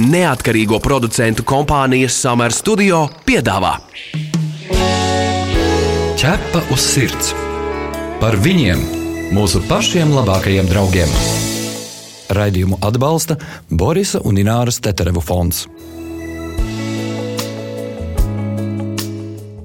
Neatkarīgo producentu kompānijas Summer Studio piedāvā Ķepa uz sirds par viņiem, mūsu pašiem labākajiem draugiem. Raidījumu atbalsta Borisa un Ināras Teterevu fonds.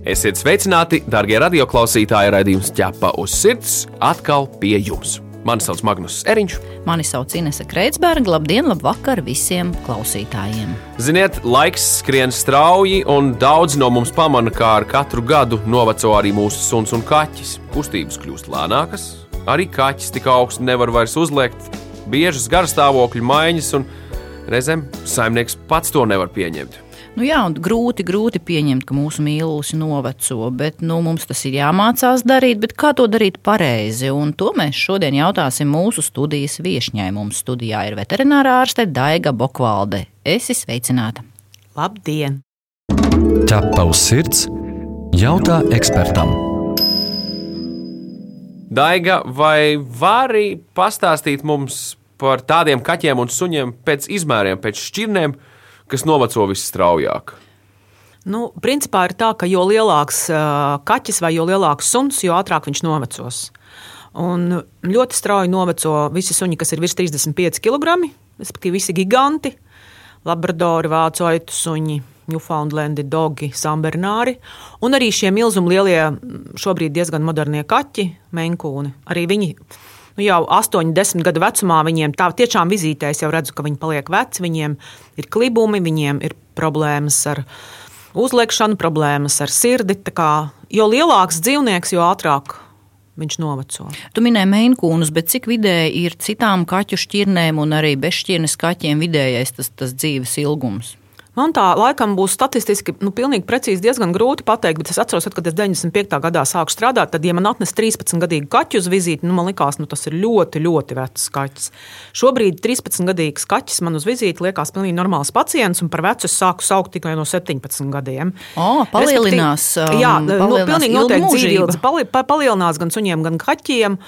Esiet sveicināti, darbie radioklausītāji, raidījums ķepa uz sirds atkal pie jums. Mani sauc Magnus Eriņš. Mani sauc Inese Kreitsberga. Labdien, labvakar visiem klausītājiem. Ziniet, laiks skrien strauji, un daudz no mums pamana, kā ar katru gadu noveco arī mūsu suns un kaķis. Kustības kļūst lēnākas, arī kaķis tik augstu nevar vairs uzliekt, biežas garastāvokļu maiņas, un reizēm saimnieks pats to nevar pieņemt. Nu jā, grūti, grūti pieņemt, ka mūsu mīlestības noveco, bet nu, mums tas ir jāmācās darīt. Kā to darīt pareizi? Un to mēs šodien jautāsim mūsu studijas viesņai. Mums studijā ir veterinārā ārste Daiga Bokvalde. Esi sveicināta! Labdien! Ķepa uz sirds jautā ekspertam. Daiga, vai vari pastāstīt mums par tādiem kaķiem un suņiem pēc izmēriem, pēc šķirnēm? Kas noveco visstraujāk? Nu, principā ir tā, ka jo lielāks kaķis vai jo lielāks suns, jo ātrāk viņš novecos. Un ļoti strauji noveco visi suņi, kas ir virs 35 kg, respektīvi visi giganti, labradori, vācu aitu suņi, Newfoundlandi, dogi, sambernāri, un arī šie milzumi lielie, šobrīd diezgan modernie kaķi, menkūni. Arī viņi nu, jau 8, 10 gadu vecumā viņiem tā tiešām vizītēs, jau redzu, ka viņi paliek veci, viņiem ir klibumi, viņiem ir problēmas ar uzliekšanu, problēmas ar sirdi. Kā, jo lielāks dzīvnieks, jo ātrāk viņš noveco. Tu minēji mēnkūnus, bet cik vidēji ir citām kaķu šķirnēm un arī bezšķirnes kaķiem vidējais tas, tas dzīves ilgums? Man tā laikam būs statistiski nu, pilnīgi precīzi diezgan grūti pateikt, bet es atceros, kad es 95. gadā sāku strādāt, tad, ja man atnes 13 gadīgu kaķu uz vizīti, nu, man likās, nu, tas ir ļoti, ļoti vecs kaķis. Šobrīd 13 gadīgs kaķis man uz vizīti liekas pilnīgi normāls pacients, un par vecu es sāku saukt tikai no 17 gadiem. O, palielinās. Um, jā, nu, palielinās nu, pilnīgi noteikti dzīvības pali, palielinās gan suņiem, gan kaķiem.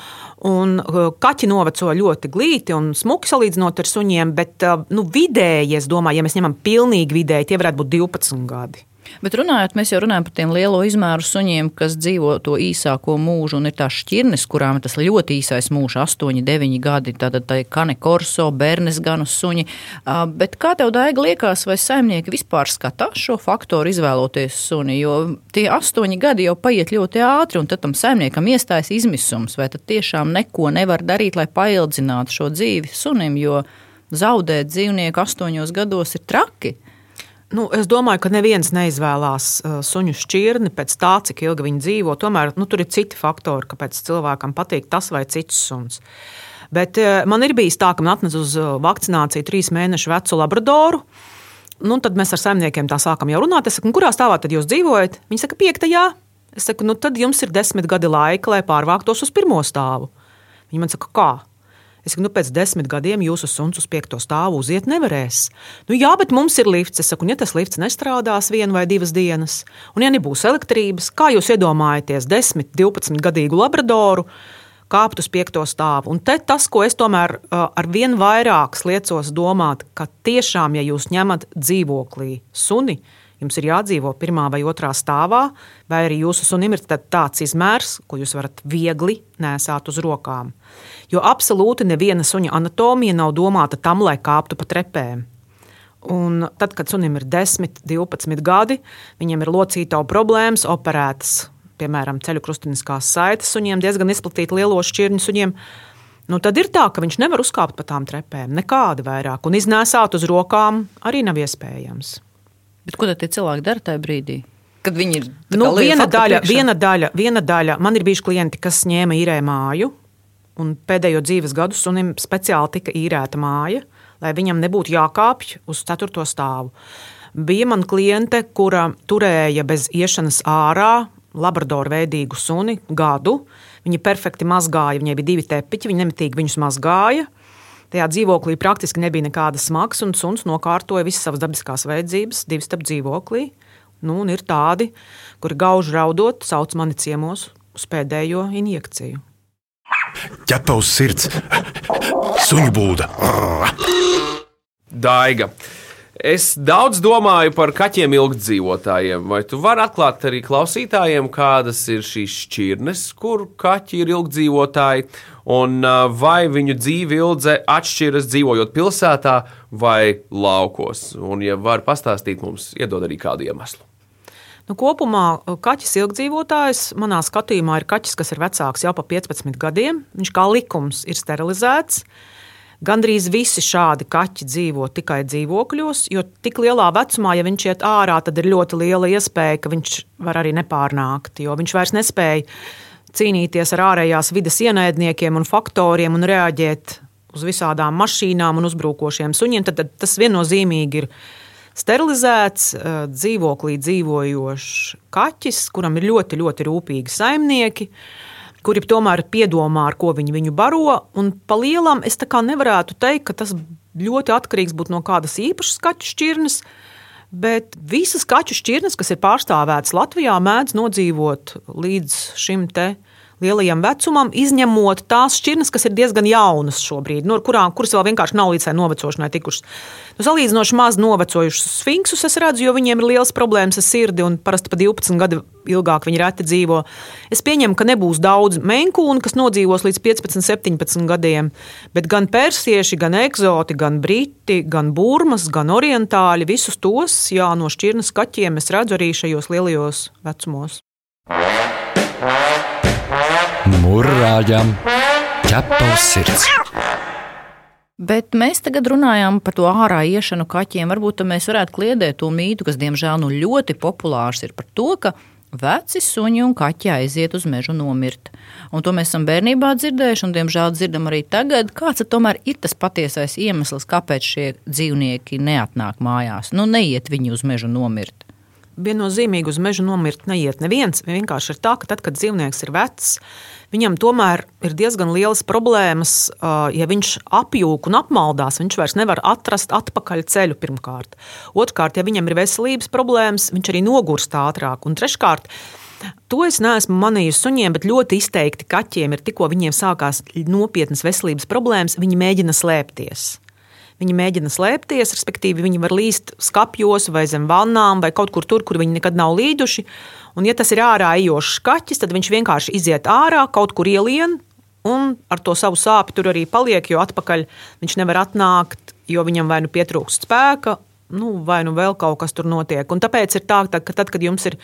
Un uh, kaķi noveco ļoti glīti un smuki salīdzinot ar suņiem, bet uh, nu, vidēji, es domāju, ja mēs ņemam pilnīgi vidēji, tie varētu būt 12 gadi. Bet runājot, mēs jau runājam par tiem lielo izmēru suņiem, kas dzīvo to īsāko mūžu, un ir tās šķirnes, kurām ir tas ļoti īsais mūžs, 8, 9 gadi. Tātad tā ir kane korso, bērnes ganu suņi. Bet kā tev daiga liekas, vai saimnieki vispār skatās šo faktoru izvēloties suni? Jo tie 8 gadi jau paiet ļoti ātri, un tad tam saimniekam iestājas izmisums, vai tad tiešām neko nevar darīt, lai paildzinātu šo dzīvi sunim, jo zaudēt dzīvnieku astoņos gados ir traki. Nu, es domāju, ka neviens neizvēlās uh, suņu šķirni pēc tā, cik ilgi viņi dzīvo. Tomēr nu, tur ir citi faktori, kāpēc cilvēkam patīk tas vai cits suns. Bet uh, man ir bijis tā, ka man atnesa uz uh, vakcināciju trīs mēnešu vecu labradoru. Nu, tad mēs ar saimniekiem tā sākam jau runāt. Es saku, kurā stāvā tad jūs dzīvojat? Viņi saka, piektajā. Es saku, nu tad jums ir desmit gadi laika, lai pārvāktos uz pirmo stāvu. Viņi man saka, kā? Es saku, nu, pēc desmit gadiem jūsu suns uz piekto stāvu uziet nevarēs. Nu, jā, bet mums ir lifts. Es saku, ja tas lifts nestrādās vienu vai divas dienas, un ja nebūs elektrības, kā jūs iedomājaties desmit, divpadsmit gadīgu labradoru? Kāpt uz piekto stāvu. Un te tas, ko es tomēr ar vien vairāk liecos domāt, ka tiešām, ja jūs ņemat dzīvoklī suni, jums ir jādzīvo pirmā vai otrā stāvā, vai arī jūsu sunim ir tāds izmērs, ko jūs varat viegli nesāt uz rokām. Jo absolūti neviena suņa anatomija nav domāta tam, lai kāptu pa trepēm. Un tad, kad sunim ir 10, 12 gadi, viņiem ir locītavu problēmas, operētas, piemēram, ceļu krustveida saites suņiem, diezgan izplatīta lielo šķirņu suņiem. Nu, tad ir tā, ka viņš nevar uzkāpt pa tām trepēm, nekāda vairāk, un iznēsāt uz rokām arī nav iespējams. Bet ko tad cilvēki dara tajā brīdī? Kad viņi ir nu, viena, daļa, viena, daļa, viena daļa, man ir bijuši klienti, kas ņēma īrē māju, un pēdējo dzīves gadu sunim speciāli tika īrēta māja, lai viņam nebūtu jākāpj uz ceturto stāvu. Bija man kliente, kura turēja bez iešanas ārā labradoru veidīgu suni gadu. Viņa perfekti mazgāja, viņai bija divi tepiķi, viņa nemitīgi viņus mazgāja. Tajā dzīvoklī praktiski nebija nekādas smagas, un suns nokārtoja visas savas dabiskās vajadzības, divi stūri dzīvoklī. Nu, ir tādi, kuri gauži raudot, sauc mani ciemos uz pēdējo injekciju. Ķepa uz sirds, suņu būda. Daiga. Es daudz domāju par kaķiem ilgdzīvotājiem. Vai tu vari atklāt arī klausītājiem, kādas ir šīs šķirnes, kur kaķi ir ilgdzīvotāji, un vai viņu dzīve ilgze atšķiras dzīvojot pilsētā vai laukos? Un, ja var pastāstīt mums, iedod arī kādu iemeslu. Nu, kopumā kaķis ilgdzīvotājs manā skatījumā ir kaķis, kas ir vecāks jau pa 15 gadiem. Viņš kā likums ir sterilizēts. Gandrīz visi šādi kaķi dzīvo tikai dzīvokļos, jo tik lielā vecumā, ja viņš iet ārā, tad ir ļoti liela iespēja, ka viņš var arī nepārnākt, jo viņš vairs nespēja cīnīties ar ārējās vidas ienaidniekiem un faktoriem un reaģēt uz visādām mašīnām un uzbrukošiem suņiem. Tad, tad tas viennozīmīgi ir sterilizēts, eh, dzīvoklī dzīvojošs kaķis, kuram ir ļoti, ļoti rūpīgi saimnieki, kuri tomēr piedomā, ar ko viņi viņu baro. Un pa lielam es nevarētu teikt, ka tas ļoti atkarīgs būtu no kādas īpašas kaķu šķirnes. Bet visas kaķu šķirnes, kas ir pārstāvētas Latvijā, mēdz nodzīvot līdz šim te lielajam vecumam, izņemot tās šķirnes, kas ir diezgan jaunas šobrīd, no kurām, kuras vēl vienkārši nav līdz novecošanai tikušas. Nu, salīdzinoši maz novecojušus sfinksus es redzu, jo viņiem ir liels problēmas ar sirdi un parasti pa 12 gadu ilgāk viņi reti dzīvo. Es pieņemu, ka nebūs daudz menkūnu, kas nodzīvos līdz 15, 17 gadiem, bet gan persieši, gan ekzoti, gan briti, gan burmas, gan orientāļi, visus tos jā, no šķirnes kaķiem es redzu arī šajos lielajos vecumos. Mūrāģam ķepa uz sirds. Bet mēs tagad runājam par to ārā iešanu kaķiem. Varbūt mēs varētu kliedēt to mītu, kas, diemžēl, nu ļoti populārs ir par to, ka veci suņi un kaķi aiziet uz mežu nomirt. Un to mēs esam bērnībā dzirdējuši, un, diemžēl, dzirdam arī tagad. Kāds tomēr ir tas patiesais iemesls, kāpēc šie dzīvnieki neatnāk mājās? Nu, neiet viņi uz mežu nomirt viennozīmīgi uz mežu nomirt neiet neviens. Vienkārši ir tā, ka tad, kad dzīvnieks ir vecs, viņam tomēr ir diezgan lielas problēmas. Ja viņš apjūk un apmaldās, viņš vairs nevar atrast atpakaļ ceļu pirmkārt. Otrkārt, ja viņam ir veselības problēmas, viņš arī nogurst ātrāk. Un treškārt, To es neesmu manījusi suņiem, bet ļoti izteikti kaķiem ir tikko viņiem sākās nopietnas veselības problēmas, viņi mēģina slēpties. Viņi mēģina slēpties, respektīvi, viņi var līst skapjos vai zem vannām vai kaut kur tur, kur viņi nekad nav līduši. Un, ja tas ir ārā ejošs kaķis, tad viņš vienkārši iziet ārā, kaut kur ielien, un ar to savu sāpju tur arī paliek, jo atpakaļ viņš nevar atnākt, jo viņam vai nu pietrūkst spēka, nu, vai nu vēl kaut kas tur notiek. Un tāpēc ir tā, ka tad, kad jums ir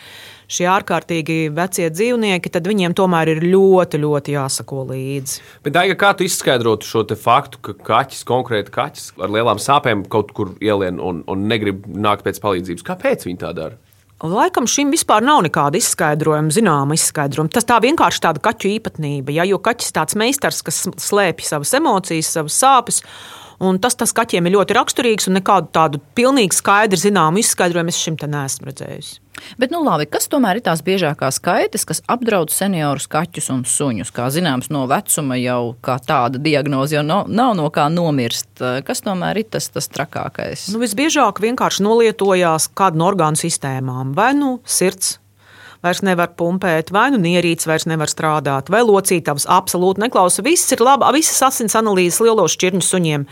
šie ārkārtīgi vecie dzīvnieki, tad viņiem tomēr ir ļoti, ļoti jāsako līdzi. Bet, Daiga, kā tu izskaidrotu šo faktu, ka kaķis, konkrēti kaķis ar lielām sāpēm kaut kur ielien un, un negrib nākt pēc palīdzības? Kāpēc viņi tā dara? Laikam šim vispār nav nekāda izskaidrojuma, zināma izskaidrojuma. Tas tā vienkārši tāda kaķu īpatnība. Ja, jo kaķis ir tāds meistars, kas slēpj savas emocijas, savas sāpes. Un tas, tas kaķiem ir ļoti raksturīgs, un nekādu tādu pilnīgi skaidru, zināmu izskaidrojumu es šim te neesmu redzējis. Bet, nu, labi, kas tomēr ir tās biezākās kaitas, kas apdraud seniorus kaķus un suņus? Kā zināms, no vecuma jau tāda diagnoze jau nav, nav no kā nomirst. Kas tomēr ir tas, tas trakākais? Nu, visbiežāk vienkārši nolietojās kādu no orgānu sistēmām, vai nu sirds vairs nevar pumpēt, vai nu nierīts vairs nevar strādāt, vai locītavas absolūti neklausa. Viss ir labi, visas asins analīzes lielos šķirņu suņiem.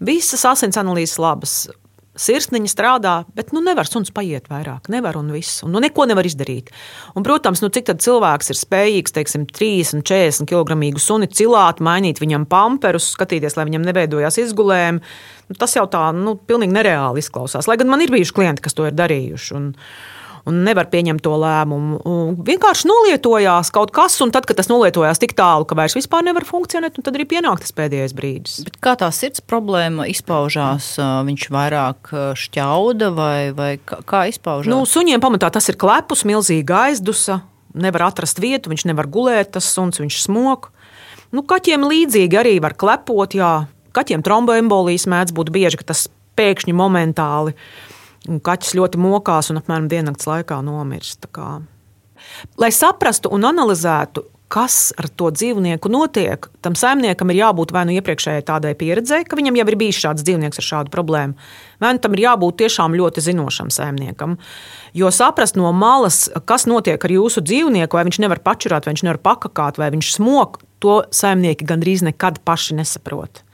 Visas asins analīzes labas. Sirsniņa strādā, bet nu, nevar suns paiet vairāk. Nevar un viss. Un, nu, neko nevar izdarīt. Un, protams, nu, cik cilvēks ir spējīgs, teiksim, 30, 40 kg suni cilāt, mainīt viņam pamperus, skatīties, lai viņam neveidojās izgulējumi. Nu, tas jau tā, nu, pilnīgi nereāli izklausās. Lai gan man ir bijuši klienti, kas to ir darījuši. Un, un nevar pieņemt to lēmumu. Un vienkārši nolietojās kaut kas, un tad, kad tas nolietojās tik tālu, ka vairs nevar funkcionēt, tad arī pienāk tas pēdējais brīdis. Bet kā tā sirds problēma izpaužās? Viņš vairāk šķauda vai, vai kā izpaužās? Nu, suņiem pamatā tas ir klepus, milzīga aizdusa. Nevar atrast vietu, viņš nevar gulēt, tas suns viņš smok. Nu, kaķiem līdzīgi arī var klepot. Jā. Kaķiem tromboembolijas mēdz būt bieži, ka tas pēkšņi momentāli Un kaķis ļoti mokās un apmēram diennakts laikā nomirst. Lai saprastu un analizētu, kas ar to dzīvnieku notiek, tam saimniekam ir jābūt vai nu iepriekšējai tādai pieredzei, ka viņam jau ir bijis šāds dzīvnieks ar šādu problēmu, vai nu tam ir jābūt tiešām ļoti zinošam saimniekam. Jo saprast no malas, kas notiek ar jūsu dzīvnieku, vai viņš nevar pačurāt, vai viņš nevar pakakāt, vai viņš smok, to saimnieki gandrīz nekad paši nesaprot.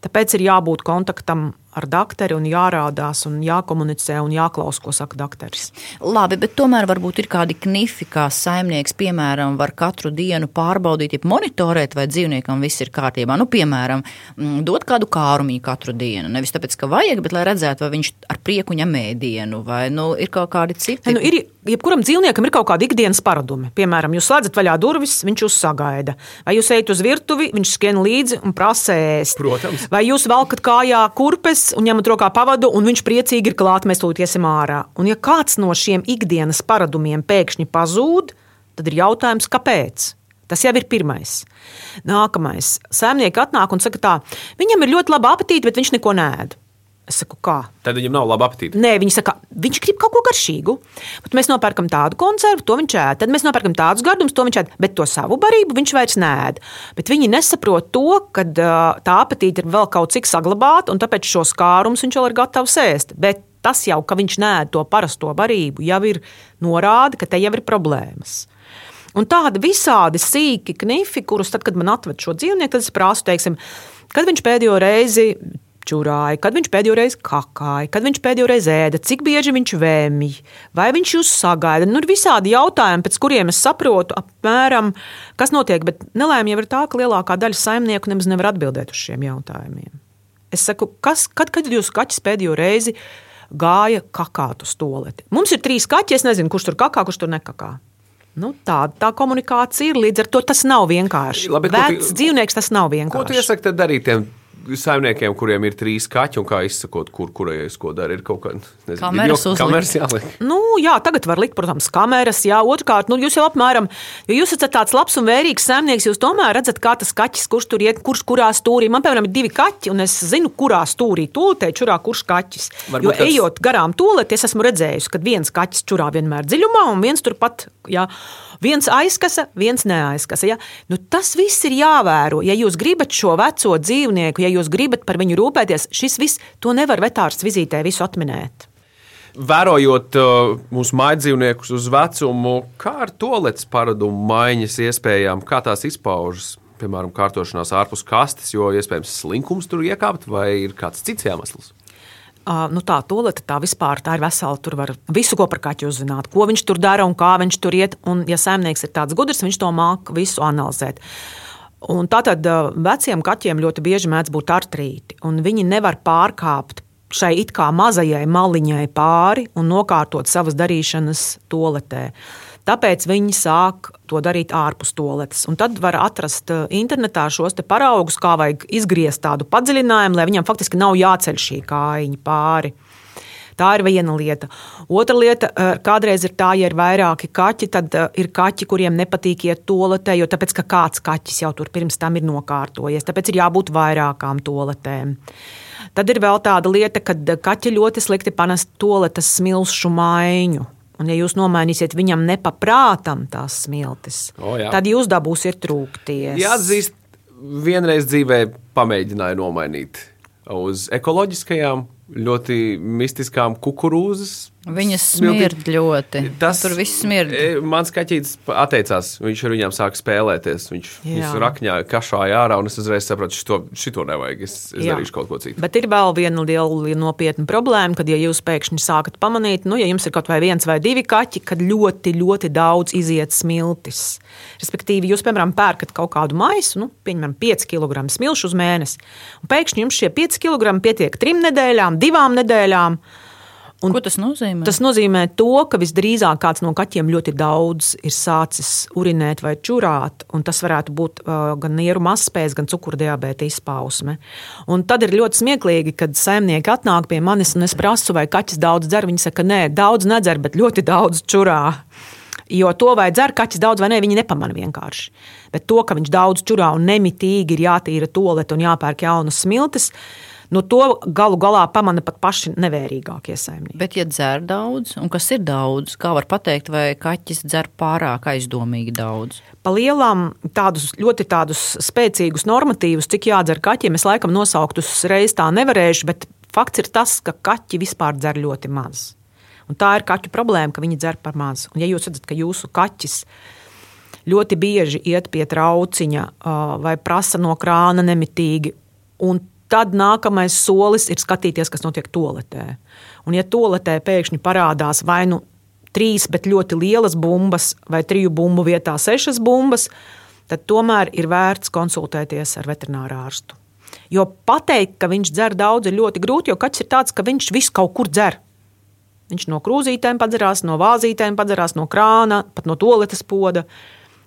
Tāpēc ir jābūt kontaktam ar doktoru un jārādās, un jākomunicē un jāklaus, ko saka doktors. Labi, bet tomēr varbūt ir kādi knifi, kā saimnieks, piemēram, var katru dienu pārbaudīt, ja monitorēt, vai dzīvniekam viss ir kārtībā. Nu, piemēram, mm, dot kādu kārumiņu katru dienu. Nevis tāpēc, ka vajag, bet lai redzētu, vai viņš ar prieku ņem ēdienu, vai nu, ir kaut kādi citi. Nu, ir, jebkuram dzīvniekam ir kaut kāda ikdienas paradumi. Piemēram, jūs slēdzat vaļā durvis, viņš jūs sagaida. Vai jūs ejat uz virtuvi, viņš skrien līdzi un prasa ēst. Protams. Vai jūs velkat kājā kurpes un ņemat rokā pavadu, un viņš priecīgi ir klāt, mēs tūlīt iesim ārā. Un ja kāds no šiem ikdienas paradumiem pēkšņi pazūd, tad ir jautājums, kāpēc? Tas jau ir pirmais. Nākamais. Sēmnieki atnāk un saka, tā, viņam ir ļoti laba apetīte, bet viņš neko nēd. Es saku, kā? Tad viņam nav laba apetīte. Nē, viņi saka, viņš grib kaut ko garšīgu. Bet mēs nopērkam tādu konservu, to viņš ēd. Tad mēs nopērkam tādus gardumus, to viņš ēd. Bet to savu barību viņš vairs nēd. Bet viņi nesaprot to, ka tā apetīte ir vēl kaut cik saglabāta, un tāpēc šos kārumus viņš vēl ir gatavs ēst. Bet tas jau, ka viņš nēd to parasto barību, jau ir norāde, ka te jau ir problēmas. Un tādi visādi sīki knifi, kurus tad, kad man atved šo dzīvnieku, tad es prasu, teiksim, kad viņš pēdējo reizi čurāja, kad viņš pēdējo reizi kakāja, kad viņš pēdējo reizi ēda, cik bieži viņš vēmīja, vai viņš jūs sagaida. Nu, ir visādi jautājumi, pēc kuriem es saprotu, apmēram, kas notiek. Bet nelēma jau ir tā, ka lielākā daļa saimnieku nemaz nevar atbildēt uz šiem jautājumiem. Es saku, kas, kad, kad jūs kaķis pēdējo reizi gāja kakāt uz toleti? Mums ir trīs kaķi, es nezinu, kurš tur kakā, kurš tur nekakā. Nu, tāda tā komunikācija ir. Līdz ar to tas nav vienkārši. Labi, Vecs dzīvnieks tas nav vienkārši. Ko tu iesaki darīt tiem saimniekiem, kuriem ir trīs kaķi, un kā izsakot, kur kurējais ko dara, ir kaut kāda kameras jāliek. Nu, jā, tagad var likt, protams, kameras. Jā, otrkārt, nu, jūs jau apmēram, ja jūs esat tāds labs un vērīgs saimnieks, jūs tomēr redzat, kā tas kaķis, kurš tur iet, kurš kurā stūrī. Man, piemēram, ir divi kaķi, un es zinu, kurā stūrī tūlītē čurā kurš kaķis. Varbūt jo ejot garām tūlīt, es esmu redzējis, ka viens kaķis čurā vienmēr dziļumā, un viens turpat, jā, viens aizkasa, viens neaizkasa. Jā. Nu, tas viss ir jāvēro. Ja jūs gribat šo veco dzīvnieku, ja jūs gribat par viņu rūpēties, šis viss, to nevar vetārs vizītē visu atminēt. Vērojot uh, mūsu mājdzīvniekus uz vecumu, kā ar toaletes paradumu maiņas iespējām, kā tās izpaužas? Piemēram, kārtošanās ārpus kastes, jo iespējams slinkums tur iekāpt, vai ir kāds cits iemesls? Nu tā tolete, tā vispār tā ir vesela. Tur var visu ko par kaķu uzzināt, ko viņš tur dara un kā viņš tur iet. Un, ja saimnieks ir tāds gudrs, viņš to māca visu analizēt. Un tātad veciem kaķiem ļoti bieži mēdz būt artrīti, un viņi nevar pārkāpt šai it kā mazajai maliņai pāri un nokārtot savas darīšanas toaletē. Tāpēc viņi sāk to darīt ārpus toaletes. Un tad var atrast uh, internetā šos paraugus, kā vajag izgriezt tādu padziļinājumu, lai viņam faktiski nav jāceļ šī kājiņa pāri. Tā ir viena lieta. Otra lieta, uh, kādreiz ir tā, ja ir vairāki kaķi, tad uh, ir kaķi, kuriem nepatīk iet toaletē, jo tāpēc, ka kāds kaķis jau tur pirms tam ir nokārtojies. Tāpēc ir jābūt vairākām toaletēm. Tad ir vēl tāda lieta, ka kaķi ļoti slikti panes toaletes smilšu maiņu. Un, ja jūs nomainīsiet viņam nepaprātam tās smiltis, O, jā. tad jūs dabūsiet trūkties. Jāatzīst, vienreiz dzīvē pamēģināju nomainīt uz ekoloģiskajām, ļoti mistiskām kukurūzas. Viņas smiltīm. smird ļoti. Tur viss smird. e, Mans kaķis atteicās. Viņš ar viņiem sāka spēlēties. Viņš viņus rakņā, kašāja ārā, un es uzreiz sapratu, šito, šito nevajag. Es, es Jā. darīšu kaut ko citu. Bet ir vēl viena liela nopietna problēma, kad ja jūs pēkšņi sākat pamanīt, nu, ja jums ir kaut vai viens vai divi kaķi, kad ļoti, ļoti daudz iziet smiltis. Respektīvi, jūs, piemēram, pērkat kaut kādu maisu, nu, pieņemam, 5 kg smilšu uz mēnesi, un pēkšņi jums šie 5 kg pietiek trim nedēļām, divām nedēļām. Un Ko tas nozīmē? Tas nozīmē, to, ka visdrīzāk kāds no kaķiem ļoti daudz ir sācis urinēt vai čurāt, un tas varētu būt uh, gan nieru mazspējas, gan cukurdibēta izpausme. Un tad ir ļoti smieklīgi, kad saimnieki atnāk pie manis un es prasu, vai kaķis daudz dzer. Viņi saka, nē, daudz nedzer, bet ļoti daudz čurā. Jo to vai dzer kaķis daudz vai nē, viņi nepamanā vienkārši. Bet to, ka viņš daudz čurā un nemitīgi ir jātīra tolete un jāpērk jaunas smiltis, nu to galu galā pamana pat paši nevērīgākie saimnieki. Bet, ja dzer daudz, un kas ir daudz, kā var pateikt, vai kaķis dzer pārāk aizdomīgi daudz? Pa lielām, tādus ļoti tādus spēcīgus normatīvus, cik jādzer kaķiem, es laikam nosauktus reiz tā nevarēšu, bet fakts ir tas, ka kaķi vispār dzer ļoti maz. Un tā ir kaķu problēma, ka viņi dzer par maz. Un ja jūs redzat, ka jūsu kaķis ļoti bieži iet pie trauciņa vai prasa no krāna nemitīgi, un tad nākamais solis ir skatīties, kas notiek toaletē. Un, ja toaletē pēkšņi parādās vai nu trīs, bet ļoti lielas bumbas, vai triju bumbu vietā sešas bumbas, tad tomēr ir vērts konsultēties ar veterināru ārstu. Jo pateikt, ka viņš dzer daudz, ir ļoti grūti, jo kaķis ir tāds, ka viņš visu kaut kur dzer. Viņš no krūzītēm padzerās, no vāzītēm padzerās, no krāna, pat no toaletes poda.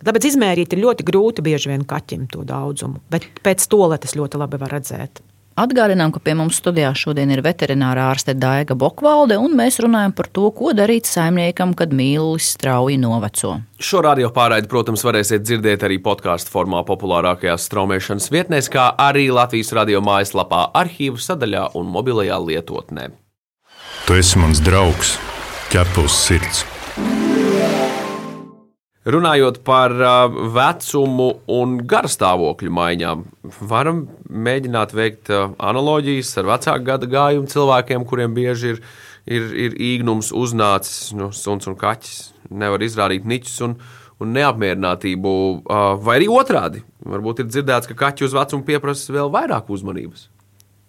Tāpēc izmērīt ir ļoti grūti bieži vien kaķim to daudzumu, bet pēc toaletes ļoti labi var redzēt. Atgādinām, ka pie mums studijā šodien ir veterinārā ārste Daiga Bokvalde, un mēs runājam par to, ko darīt saimniekam, kad mīlulis strauji noveco. Šo radio pārraidi, protams, varēsiet dzirdēt arī podkāstu formā populārākajās straumēšanas vietnēs, kā arī Latvijas radio mājaslapā, arhīvu sadaļā un mobilajā lietotnē. Tu esi mans draugs, ķepus sirds. Runājot par uh, vecumu un garstāvokļu maiņām, varam mēģināt veikt uh, analoģijas ar vecāku gada gājumu cilvēkiem, kuriem bieži ir, ir, ir īgnums uznācis nu, suns un kaķis. Nevar izrādīt niķus un, un neapmierinātību, uh, vai arī otrādi. Varbūt ir dzirdēts, ka kaķi uz vecumu pieprasa vēl vairāk uzmanības.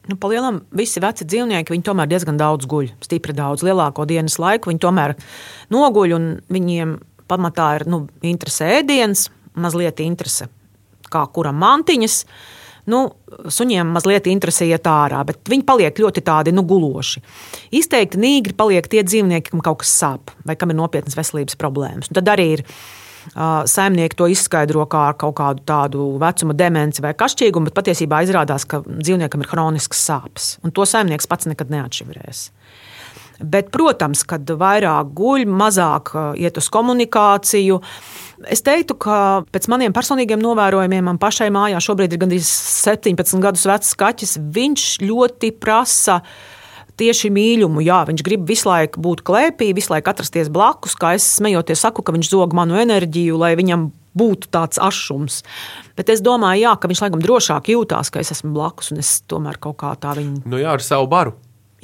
Nu, Palielam visi veci dzīvnieki, tomēr diezgan daudz guļ. Stipri daudz, lielāko dienas laiku viņi tomēr noguļ un viņiem pamatā ir nu, interese ēdiens, mazliet interese, kā kuram mantiņas. Nu, suņiem mazliet interesē iet ārā, bet viņi paliek ļoti tādi nu, guloši. Izteikti nīgri paliek tie dzīvnieki, kam kaut kas sāp vai kam ir nopietnas veselības problēmas. Un tad arī ir saimnieki to izskaidro kā kaut kādu tādu vecuma demenci vai kašķīgumu, bet patiesībā izrādās, ka dzīvniekam ir hronisks sāpes. Un to saimnieks pats nekad neatšifrēs. Bet, protams, kad vairāk guļ, mazāk uh, iet uz komunikāciju. Es teiktu, ka pēc maniem personīgiem novērojumiem, man pašai mājā šobrīd ir gandrīz 17 gadus vecs kaķis. Viņš ļoti prasa tieši mīlumu. Jā, viņš grib visu laiku būt klēpī, visu laiku atrasties blakus. Kā es smejoties, saku, ka viņš zog manu enerģiju, lai viņam būtu tāds ašums. Bet es domāju, jā, ka viņš laikam drošāk jūtās, ka es esmu blakus un es tomēr kaut kā tā viņu. Nu jā, ar savu baru.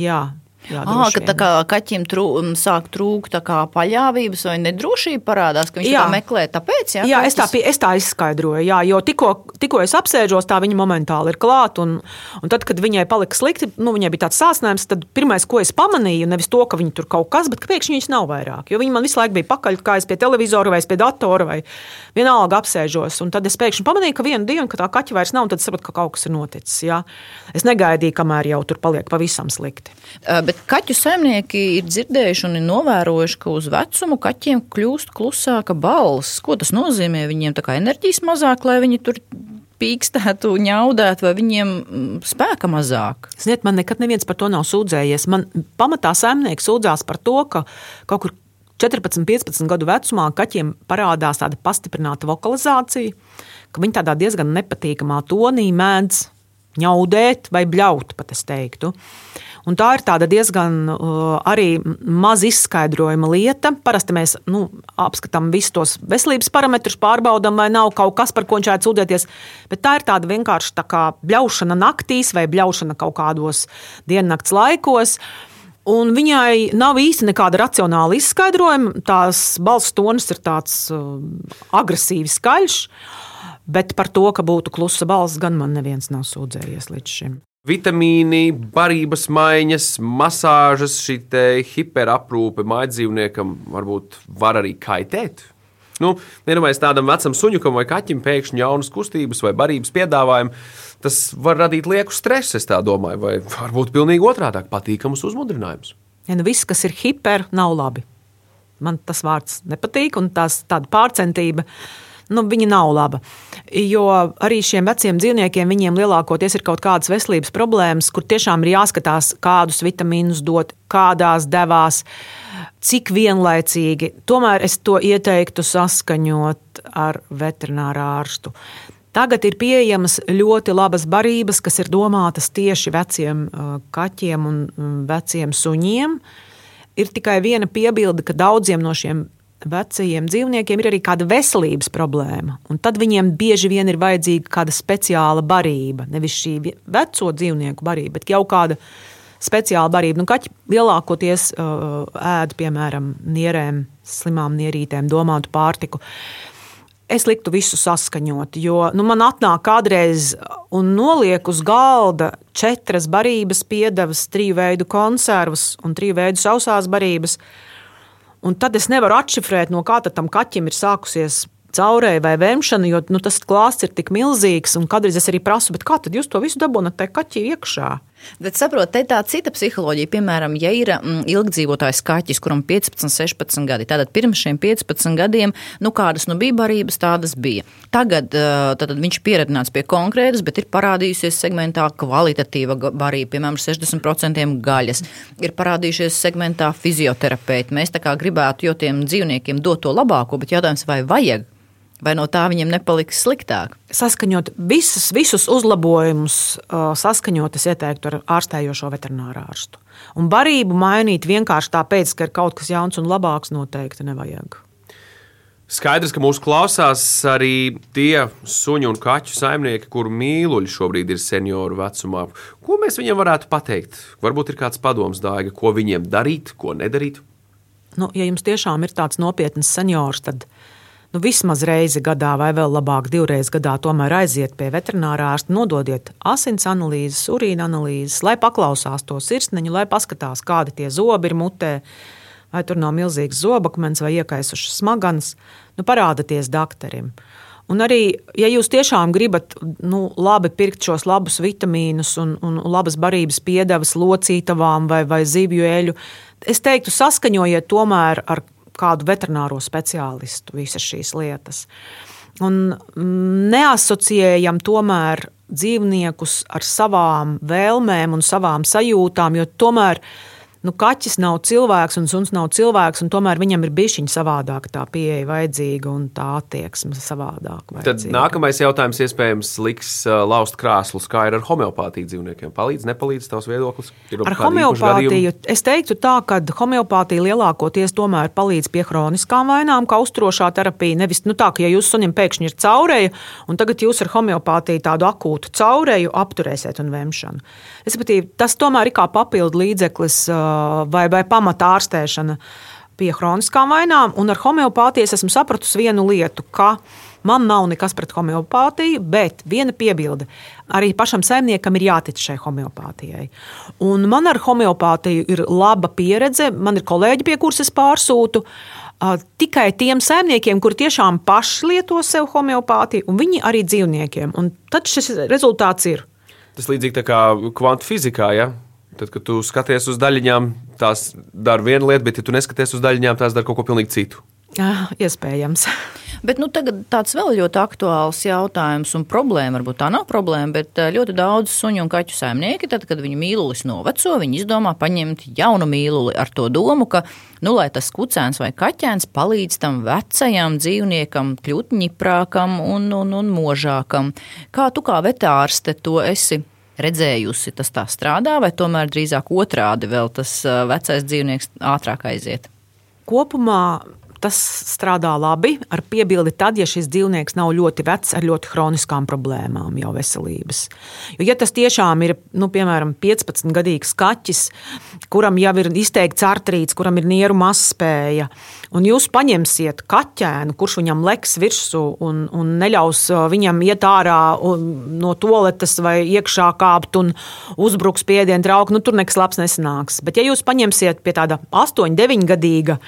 Jā, Jā, à, ka tā kā kaķim trū, sāk trūkt paļāvības vai nedrošība parādās, ka viņš jā. meklē tāpēc. Jā, jā es, tā, es tā izskaidroju, jā, jo tikko, tikko es apsēžos, tā viņa momentāli ir klāta. Un, un tad, kad viņai palika slikti, nu, viņai bija tāds sācinājums, tad pirmais, ko es pamanīju, nevis to, ka viņa tur kaut kas, bet ka pēkšņi viņas nav vairāk. Jo viņi man visu laiku bija pakaļ, kā es pie televizora vai pie datora vai vienalga apsēžos. Un tad es pēkšņi pamanīju, ka vienu dienu, ka tā kaķa vairs nav, un tad sapratu, ka kaut kas ir noticis. Jā. Es negaidīju, kamēr jau tur paliek pavisam slikti. Uh, Bet kaķu saimnieki ir dzirdējuši un ir novērojuši, ka uz vecumu kaķiem kļūst klusāka balss. Ko tas nozīmē? Viņiem tā kā enerģijas mazāk, lai viņi tur pīkstētu, ņaudētu, vai viņiem mm, spēka mazāk? Ziniet, man nekad neviens par to nav sūdzējies. Man pamatā saimnieks sūdzās par to, ka kaut kur 14, 15 gadu vecumā kaķiem parādās tāda pastiprināta vokalizācija, ka viņi tādā diezgan nepatīkamā tonī mēdz ņaudēt vai bļaut, pat es teiktu. Uh, Un tā ir diezgan uh, arī maz izskaidrojama lieta. Parasti mēs nu, apskatām visus tos veselības parametrus, pārbaudām, vai nav kaut kas, par ko viņš varētu sūdzēties. Bet tā ir tāda vienkārši tā kā bļaušana naktīs vai bļaušana kaut kādos diennakts laikos. Un viņai nav īsti nekāda racionāla izskaidrojuma. Tās balss tonis ir tāds uh, agresīvs, skaļš. Bet par to, ka būtu klusa balss, gan man neviens nav sūdzējies līdz šim. Vitamīni, barības maiņas, masāžas, šī hiperaprūpe mājdzīvniekam varbūt var arī kaitēt. Nu, Vienmēr tādam vecam suņukam vai kaķim pēkšņi jaunas kustības vai barības piedāvājumi, tas var radīt lieku stresu, es domāju, vai varbūt pilnīgi otrādi - patīkamus uzmundrinājumus. Ja nu viss, kas ir hiper, nav labi. Man tas vārds nepatīk, un tās tāda pārcentība nu, viņa nav laba. Jo arī šiem veciem dzīvniekiem viņiem lielākoties ir kaut kādas veselības problēmas, kur tiešām ir jāskatās, kādus vitamīnus dot, kādās devās, cik vienlaicīgi. Tomēr es to ieteiktu saskaņot ar veterināru ārstu. Tagad ir pieejamas ļoti labas barības, kas ir domātas tieši veciem uh, kaķiem un veciem suņiem. Ir tikai viena piebilde, ka daudziem no šiem vecajiem dzīvniekiem ir arī kāda veselības problēma. Tad viņiem bieži vien ir vajadzīga kāda speciāla barība. Nevis šī veco dzīvnieku barība, bet jau kāda speciāla barība. Nu, kaķi lielākoties uh, ēd, piemēram, nierēm, slimām nierītēm domātu pārtiku. es liktu visu saskaņot. Jo nu, man atnāk kādreiz un noliek uz galda četras barības piedevas, trīs veidu konservas un trīs veidu sausās barības. Un tad es nevaru atšifrēt, no kā tam kaķim ir sākusies caurēja vai vēmšana, jo nu, tas klāsts ir tik milzīgs. Kādreiz es arī prasu, kā tad jūs to visu dabūjāt tajā kaķī iekšā? Bet saprotiet, te ir tā cita psiholoģija. Piemēram, ja ir mm, ilgdzīvotājs kaķis, kuram 15, 16 gadi, tad pirms šiem 15 gadiem, nu, kādas nu bija barības, tādas bija. Tagad tad viņš ir pieredzināts pie konkrētas, bet ir parādījusies segmentā kvalitatīva barība, piemēram, 60% gaļas. Ir parādījušies segmentā fizioterapeiti. Mēs tā kā gribētu, jo tiem dzīvniekiem dot to labāko, bet jautājums, vai vajag? Vai no tā viņiem nepaliks sliktāk? Saskaņot visus, visus uzlabojumus, saskaņot es ieteiktu ar ārstējošo veterināru ārstu. Un barību mainīt vienkārši tāpēc, ka ir kaut kas jauns un labāks, noteikti nevajag. Skaidrs, ka mūsu klausās arī tie suņu un kaķu saimnieki, kuru mīluļi šobrīd ir senioru vecumā. Ko mēs viņiem varētu pateikt? Varbūt ir kāds padoms dāga, ko viņiem darīt, ko nedarīt. Nu, ja jums tiešām ir tāds nopietns seniors, tad nu, vismaz reizi gadā, vai vēl labāk, divreiz gadā, tomēr aiziet pie veterinārā ārsta, nododiet asins analīzes, urīna analīzes, lai paklausās to sirsniņu, lai paskatās, kādi tie zobi ir mutē. Vai tur nav milzīgs zobakmens vai iekaisušas smadzenes, nu, parādieties doktoram. Un arī, ja jūs tiešām gribat nu, labi pirkt šos labus vitamīnus un, un labas barības piedevas locītavām vai, vai zivju eļu, es teiktu, saskaņojiet tomēr ar kādu veterināro speciālistu visas šīs lietas. Un mm, neasociējam tomēr dzīvniekus ar savām vēlmēm un savām sajūtām, jo tomēr nu, kaķis nav cilvēks un suns nav cilvēks, un tomēr viņam ir bijis savādāka tā pieeja vajadzīga un tā attieksme savādāka. Tad nākamais jautājums iespējams liks uh, laust krāslus, kā ir ar homeopātiju dzīvniekiem. Palīdz, nepalīdz tavs viedoklis? Ir ar homeopātiju es teiktu tā, ka homeopātija lielākoties tomēr palīdz pie hroniskām vainām, kā uzturošā terapija. Nevis nu, tā, ka ja jūs sunim pēkšņi ir caureja, un tagad jūs ar homeopātiju tādu akūtu caureju apturēsiet un vemšanu. Respektīvi, tas tomēr ir kā papildu līdzeklis uh, vai, vai pamata ārstēšana pie chroniskām vainām. Un ar homeopātiju es esmu sapratusi vienu lietu, ka man nav nekas pret homeopātiju, bet viena piebilde. Arī pašam saimniekam ir jātic šai homeopātijai. Un man ar homeopātiju ir laba pieredze. Man ir kolēģi, pie kuriem es pārsūtu. Tikai tiem saimniekiem, kuri tiešām paši lieto sev homeopātiju, un viņi arī dzīvniekiem. Un tad šis rezultāts ir. Tas līdzīgi kā kvantu fizikā. Ja? Tad, kad tu skaties uz daļiņām, tās dara vienu lietu, bet, ja tu neskaties uz daļiņām, tās dara kaut ko pilnīgi citu. Jā, iespējams. Bet nu, tagad tāds vēl ļoti aktuāls jautājums un problēma. Varbūt tā nav problēma, bet ļoti daudz suņu un kaķu saimnieki, tad, kad viņu mīlulis noveco, viņi izdomā paņemt jaunu mīluli ar to domu, ka, nu, lai tas kucēns vai kaķēns palīdz tam vecajam dzīvniekam kļūt ņiprākam un, un, un možākam. Kā tu kā vetārste to esi redzējusi, tas tā strādā, vai tomēr drīzāk otrādi vēl tas vecais dzīvnieks ātrāk aiziet? Kopumā tas strādā labi. Ar piebildi tad, ja šis dzīvnieks nav ļoti vecs, ar ļoti kroniskām problēmām jau veselības. Jo, ja tas tiešām ir, nu, piemēram, 15 gadīgs kaķis, kuram jau ir izteikts artrīts, kuram ir nieru mazspēja, un jūs paņemsiet kaķēnu, kurš viņam leks virsū un, un neļaus viņam iet ārā no toaletes vai iekšā kāpt un uzbruks piedienu trauku, nu, tur nekas labs nesanāks. Bet, ja jūs paņemsiet pie tāda 8, 9 gadīga,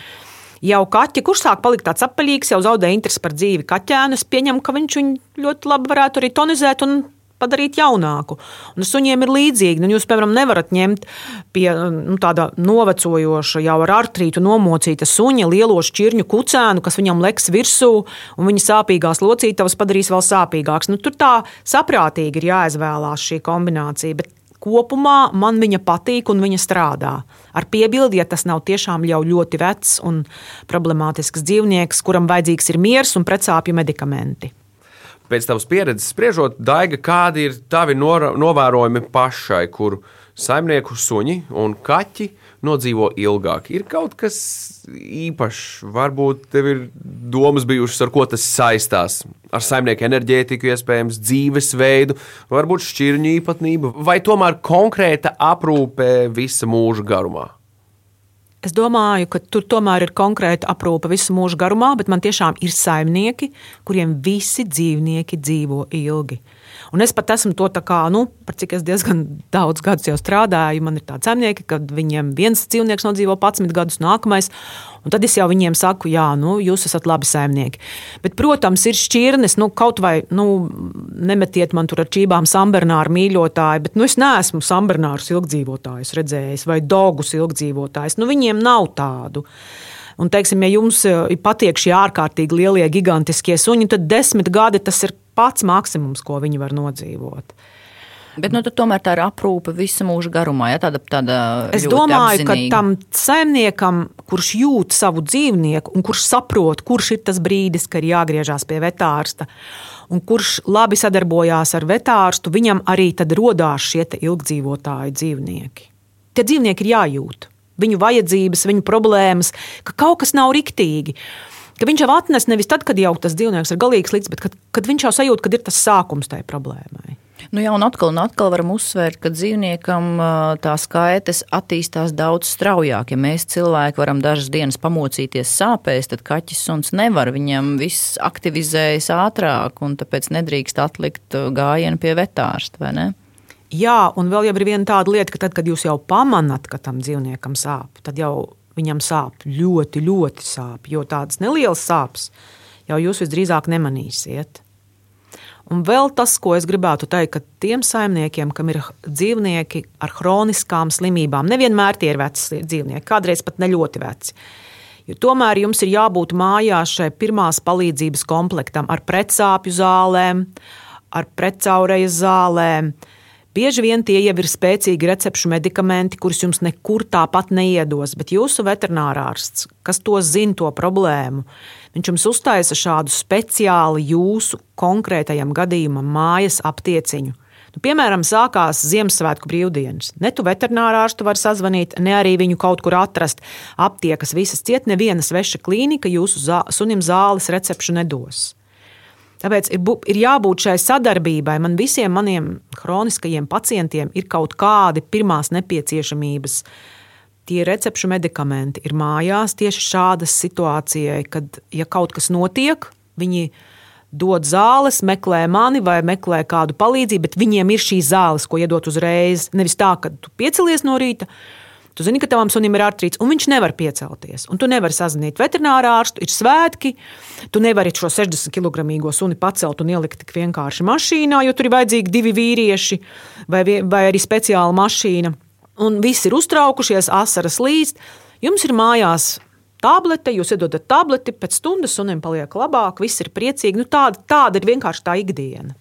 jau kaķi, kurš sāk palikt tāds apaļīgs, jau zaudē interesi par dzīvi kaķēnu. Es pieņemu, ka viņš viņu ļoti labi varētu arī tonizēt un padarīt jaunāku. Un suņiem ir līdzīgi. Nu, jūs, piemēram, nevarat ņemt pie nu, tāda novecojoša, jau ar artrītu nomocīta suņa lielo šķirņu kucēnu, kas viņam leks virsū, un viņa sāpīgās locītavas padarīs vēl sāpīgākas. Nu, tur tā saprātīgi ir jāizvēlās šī kombinācija. Bet kopumā man viņa patīk un viņa strādā. Ar piebildi, ja tas nav tiešām jau ļoti vecs un problemātisks dzīvnieks, kuram vajadzīgs ir miers un precāpju medikamenti. Pēc tavas pieredzes spriežot, Daiga, kādi ir tavi novērojumi pašai, kur saimnieku suņi un kaķi nodzīvo ilgāk. Ir kaut kas īpašs, varbūt tev ir domas bijušas, ar ko tas saistās. Ar saimnieku enerģētiku, iespējams, dzīvesveidu, varbūt šķirņu īpatnību, vai tomēr konkrēta aprūpe visa mūža garumā. Es domāju, ka tur tomēr ir konkrēta aprūpe visu mūžu garumā, bet man tiešām ir saimnieki, kuriem visi dzīvnieki dzīvo ilgi. Un es pat esmu to tā kā, nu, par cik es diezgan daudz gadus jau strādāju, man ir tādi zemnieki, kad viņiem viens dzīvnieks nodzīvo 11 gadus, nākamais. Un tad es jau viņiem saku, jā, nu, jūs esat labi saimnieki. Bet, protams, ir šķirnes, nu, kaut vai nu, nemetiet man tur ar čībām sambernāru mīļotāju, bet nu, es neesmu sambernārus ilgdzīvotājus redzējis vai dogus ilgdzīvotājus. Nu, viņiem nav tādu. Un, teiksim, ja jums eh, patīk šie ārkārtīgi lielie, gigantiskie suņi, tad desmit gadi tas ir pats maksimums, ko viņi var nodzīvot. Bet nu, tomēr tā ir aprūpe visa mūža garumā. Ja? Tāda, tāda es domāju, apzinīga. ka tam saimniekam, kurš jūt savu dzīvnieku un kurš saprot, kurš ir tas brīdis, kad ir jāgriežās pie vetārsta, un kurš labi sadarbojās ar vetārstu, viņam arī tad radās šie ilgdzīvotāji dzīvnieki. Tie dzīvnieki ir jājūt. Viņu vajadzības, viņu problēmas, ka kaut kas nav riktīgi ka viņš jau atnes nevis tad, kad jau tas dzīvnieks ir galīgs līdz, bet kad, kad viņš jau sajūt, ka ir tas sākums tai problēmai. Nu jā, un atkal, un atkal varam uzsvērt, ka dzīvniekam tā skaites attīstās daudz straujāk. Ja mēs cilvēki varam dažas dienas pamocīties sāpēs, tad kaķis suns nevar. Viņam viss aktivizējas ātrāk, un tāpēc nedrīkst atlikt gājienu pie vetārsta, vai ne? Jā, un vēl ir viena tāda lieta, ka tad, kad jūs jau pamanāt, ka tam dzīvniekam sāp, tad jau viņam sāp ļoti, ļoti sāp. Jo tādas nelielas sāpes jau jūs visdrīzāk nemanīsiet. Un vēl tas, ko es gribētu teikt, ka tiem saimniekiem, kam ir dzīvnieki ar chroniskām slimībām, nevienmēr tie ir veci dzīvnieki, kādreiz pat ne ļoti veci. Jo tomēr jums ir jābūt mājās šai pirmās palīdzības komplektam ar pretsāpju zālēm, ar pretcaurejas zālēm, Bieži vien tie jau ir spēcīgi recepšu medikamenti, kurus jums nekur tāpat neiedos, bet jūsu veterinārārsts, kas to zina, to problēmu, viņš jums uztaisa šādu speciāli jūsu konkrētajam gadījumam mājas aptieciņu. Nu, piemēram, sākās Ziemassvētku brīvdienas. Ne tu veterinārārstu var sazvanīt, ne arī viņu kaut kur atrast. Aptiekas visas ciet, neviena sveša klīnika jūsu zā, sunim zāles recepšu nedos. Tāpēc ir, ir jābūt šai sadarbībai. Man visiem maniem kroniskajiem pacientiem ir kaut kādi pirmās nepieciešamības. Tie recepšu medikamenti ir mājās tieši šādas situācijai, kad, ja kaut kas notiek, viņi dod zāles, meklē mani vai meklē kādu palīdzību, bet viņiem ir šīs zāles, ko iedot uzreiz. Nevis tā, ka tu piecelies no rīta, Tu zini, ka tavam sunim ir artrīts, un viņš nevar piecelties. Un tu nevari sazvanīt veterinārā ārstu, ir svētki. Tu nevari šo 60 kg suni pacelt un ielikt tik vienkārši mašīnā, jo tur ir vajadzīgi divi vīrieši vai, vai arī speciāla mašīna. Un visi ir uztraukušies, asaras līdz. Jums ir mājās tablete, jūs iedodat tableti, pēc stundas sunim paliek labāk, viss ir priecīgi. Nu, tāda, tāda ir vienkārši tā ikdiena.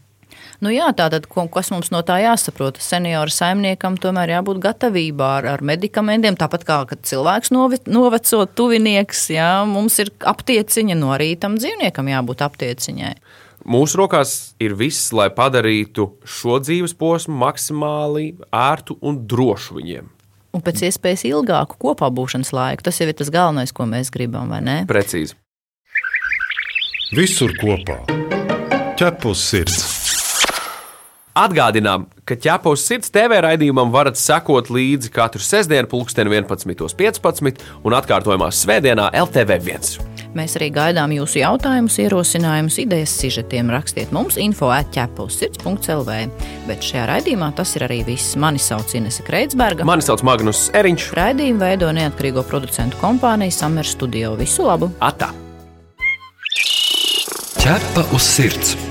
Nu jā, tātad, kas mums no tā jāsaprot? Senioru saimniekam tomēr jābūt gatavībā ar, ar medikamentiem. Tāpat kā cilvēks noveco, tuvinieks, jā, mums ir aptieciņa, no arī tam dzīvniekam jābūt aptieciņai. Mūsu rokās ir viss, lai padarītu šo dzīves posmu maksimāli ērtu un drošu viņiem. Un pēc iespējas ilgāku kopā būšanas laiku. Tas jau ir tas galvenais, ko mēs gribam, vai ne? Precīzi. Visur kopā - ķepus sirds. Atgādinām, ka ķepos sirds TV raidījumam varat sekot līdzi katru sestdienu, pulksten 11.15 un atkārtojumā Svētdienā LTV1. Mēs arī gaidām jūsu jautājumus, ierosinājumus, idejas, sižetiem. Rakstiet mums info atķepos sirds.lv. Bet šajā raidījumā tas ir arī viss. Mani sauc Inese Kreitsberga. Mani sauc Magnus Eriņš. Raidījumu veido neatkarīgo producentu kompānija Summer Studio. Visu labu! Atā! Ķepa uz sirds!